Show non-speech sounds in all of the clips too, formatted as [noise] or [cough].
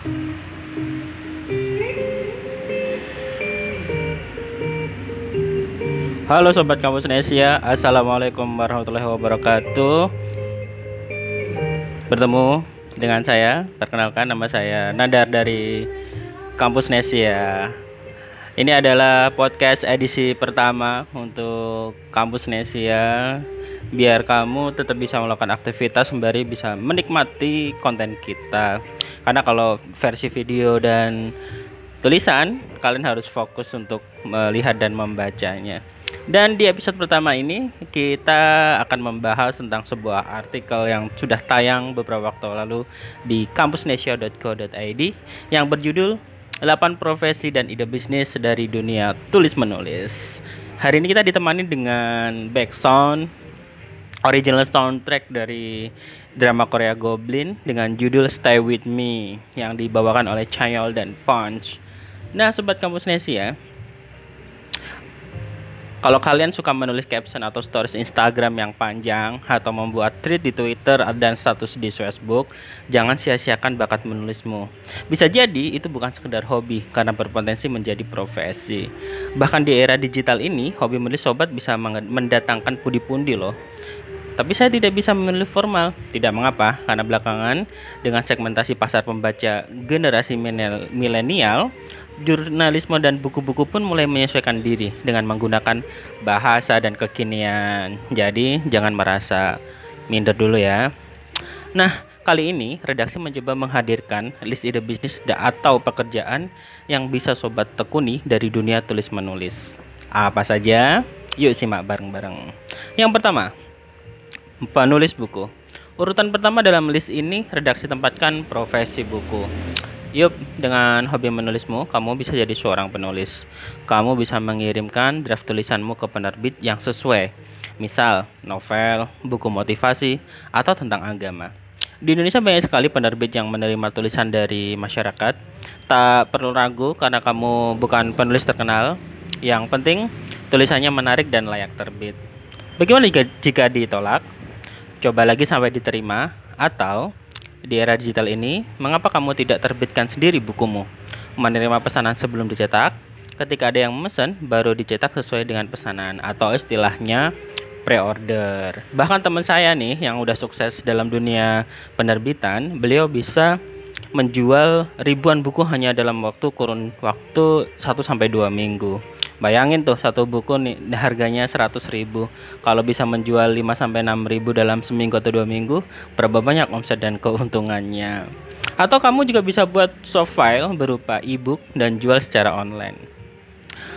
Halo Sobat Kampus Nesia Assalamualaikum warahmatullahi wabarakatuh. Bertemu dengan saya Perkenalkan nama saya Nadar dari Kampus Nesia Ini adalah podcast edisi pertama Untuk Kampus Nesia Biar kamu tetap bisa melakukan aktivitas Sembari bisa menikmati konten kita Karena kalau versi video dan tulisan Kalian harus fokus untuk melihat dan membacanya dan di episode pertama ini kita akan membahas tentang sebuah artikel yang sudah tayang beberapa waktu lalu di kampusnesia.co.id yang berjudul 8 profesi dan ide bisnis dari dunia tulis menulis. Hari ini kita ditemani dengan background original soundtrack dari drama Korea Goblin dengan judul Stay With Me yang dibawakan oleh Chayol dan Punch. Nah, sobat kampus Nesia, kalau kalian suka menulis caption atau stories Instagram yang panjang atau membuat tweet di Twitter dan status di Facebook, jangan sia-siakan bakat menulismu. Bisa jadi itu bukan sekedar hobi karena berpotensi menjadi profesi. Bahkan di era digital ini, hobi menulis sobat bisa mendatangkan pundi-pundi loh. Tapi saya tidak bisa menulis formal. Tidak mengapa, karena belakangan dengan segmentasi pasar pembaca generasi milenial, jurnalisme dan buku-buku pun mulai menyesuaikan diri dengan menggunakan bahasa dan kekinian. Jadi, jangan merasa minder dulu ya. Nah, kali ini redaksi mencoba menghadirkan list ide bisnis atau pekerjaan yang bisa sobat tekuni dari dunia tulis menulis. Apa saja? Yuk simak bareng-bareng. Yang pertama, penulis buku. Urutan pertama dalam list ini redaksi tempatkan profesi buku. Yup, dengan hobi menulismu, kamu bisa jadi seorang penulis. Kamu bisa mengirimkan draft tulisanmu ke penerbit yang sesuai, misal novel, buku motivasi, atau tentang agama. Di Indonesia banyak sekali penerbit yang menerima tulisan dari masyarakat. Tak perlu ragu karena kamu bukan penulis terkenal. Yang penting tulisannya menarik dan layak terbit. Bagaimana jika, jika ditolak? Coba lagi sampai diterima atau di era digital ini, mengapa kamu tidak terbitkan sendiri bukumu? Menerima pesanan sebelum dicetak, ketika ada yang memesan, baru dicetak sesuai dengan pesanan atau istilahnya pre-order. Bahkan teman saya nih yang udah sukses dalam dunia penerbitan, beliau bisa menjual ribuan buku hanya dalam waktu kurun waktu 1 sampai 2 minggu. Bayangin tuh satu buku nih harganya 100 ribu. Kalau bisa menjual 5 sampai 6 ribu dalam seminggu atau dua minggu Berapa banyak omset dan keuntungannya? Atau kamu juga bisa buat soft file berupa ebook dan jual secara online.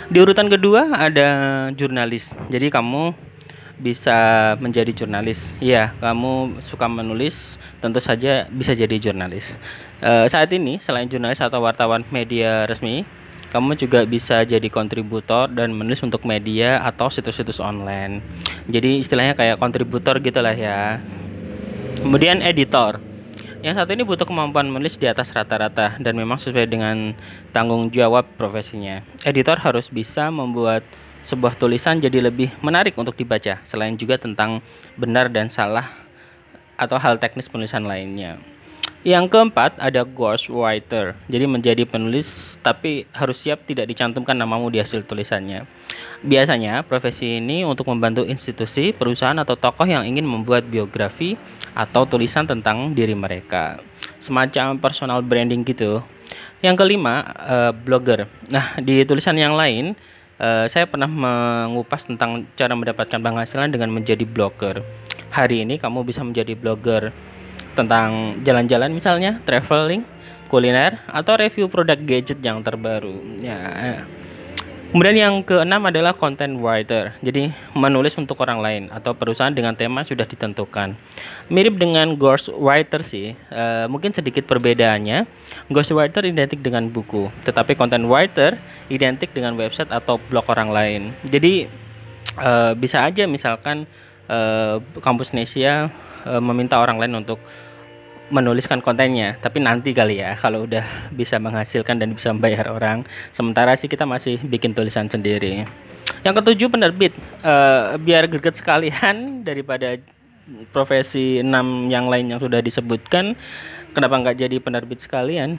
Di urutan kedua ada jurnalis. Jadi kamu bisa menjadi jurnalis Iya kamu suka menulis tentu saja bisa jadi jurnalis e, Saat ini selain jurnalis atau wartawan media resmi kamu juga bisa jadi kontributor dan menulis untuk media atau situs-situs online. Jadi istilahnya kayak kontributor gitulah ya. Kemudian editor. Yang satu ini butuh kemampuan menulis di atas rata-rata dan memang sesuai dengan tanggung jawab profesinya. Editor harus bisa membuat sebuah tulisan jadi lebih menarik untuk dibaca, selain juga tentang benar dan salah atau hal teknis penulisan lainnya. Yang keempat ada ghostwriter. Jadi menjadi penulis tapi harus siap tidak dicantumkan namamu di hasil tulisannya. Biasanya profesi ini untuk membantu institusi, perusahaan atau tokoh yang ingin membuat biografi atau tulisan tentang diri mereka. Semacam personal branding gitu. Yang kelima, uh, blogger. Nah, di tulisan yang lain uh, saya pernah mengupas tentang cara mendapatkan penghasilan dengan menjadi blogger. Hari ini kamu bisa menjadi blogger tentang jalan-jalan misalnya, traveling, kuliner, atau review produk gadget yang terbaru. Ya. Kemudian yang keenam adalah content writer. Jadi menulis untuk orang lain atau perusahaan dengan tema sudah ditentukan. Mirip dengan ghost writer sih, uh, mungkin sedikit perbedaannya. Ghost writer identik dengan buku, tetapi content writer identik dengan website atau blog orang lain. Jadi uh, bisa aja misalkan uh, kampus Nesia uh, meminta orang lain untuk menuliskan kontennya tapi nanti kali ya kalau udah bisa menghasilkan dan bisa membayar orang. Sementara sih kita masih bikin tulisan sendiri. Yang ketujuh penerbit. Uh, biar greget sekalian [laughs] daripada profesi enam yang lain yang sudah disebutkan kenapa nggak jadi penerbit sekalian?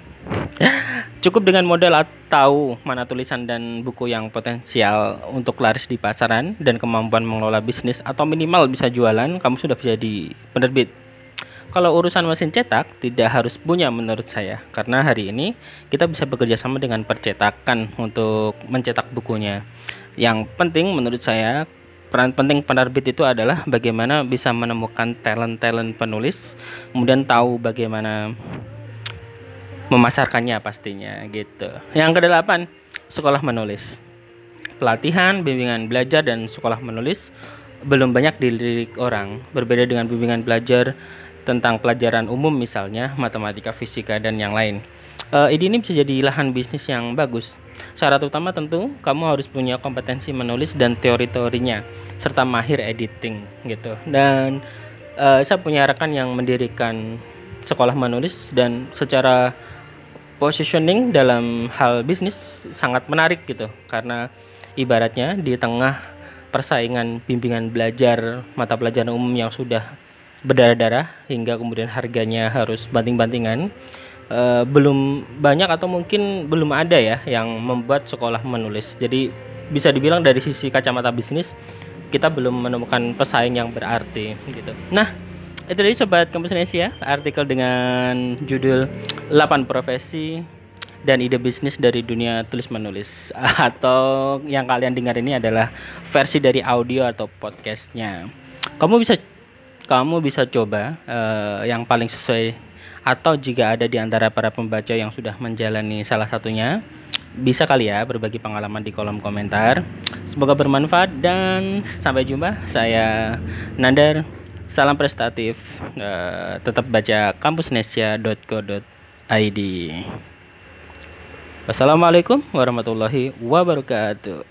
[laughs] Cukup dengan modal atau mana tulisan dan buku yang potensial untuk laris di pasaran dan kemampuan mengelola bisnis atau minimal bisa jualan kamu sudah bisa jadi penerbit kalau urusan mesin cetak tidak harus punya menurut saya karena hari ini kita bisa bekerja sama dengan percetakan untuk mencetak bukunya. Yang penting menurut saya peran penting penerbit itu adalah bagaimana bisa menemukan talent-talent penulis, kemudian tahu bagaimana memasarkannya pastinya gitu. Yang kedelapan, sekolah menulis. Pelatihan, bimbingan belajar dan sekolah menulis belum banyak dilirik orang. Berbeda dengan bimbingan belajar tentang pelajaran umum misalnya matematika, fisika dan yang lain. Uh, ide ini bisa jadi lahan bisnis yang bagus. Syarat utama tentu kamu harus punya kompetensi menulis dan teori-teorinya serta mahir editing gitu. Dan uh, saya punya rekan yang mendirikan sekolah menulis dan secara positioning dalam hal bisnis sangat menarik gitu karena ibaratnya di tengah persaingan bimbingan belajar mata pelajaran umum yang sudah berdarah-darah hingga kemudian harganya harus banting-bantingan. Uh, belum banyak atau mungkin belum ada ya yang membuat sekolah menulis. Jadi bisa dibilang dari sisi kacamata bisnis kita belum menemukan pesaing yang berarti gitu. Nah itu tadi sobat kampus Indonesia artikel dengan judul 8 profesi dan ide bisnis dari dunia tulis menulis [laughs] atau yang kalian dengar ini adalah versi dari audio atau podcastnya. Kamu bisa kamu bisa coba uh, yang paling sesuai atau jika ada di antara para pembaca yang sudah menjalani salah satunya bisa kali ya berbagi pengalaman di kolom komentar. Semoga bermanfaat dan sampai jumpa. Saya Nandar. Salam prestatif. Uh, tetap baca kampusnesia.co.id. Wassalamualaikum warahmatullahi wabarakatuh.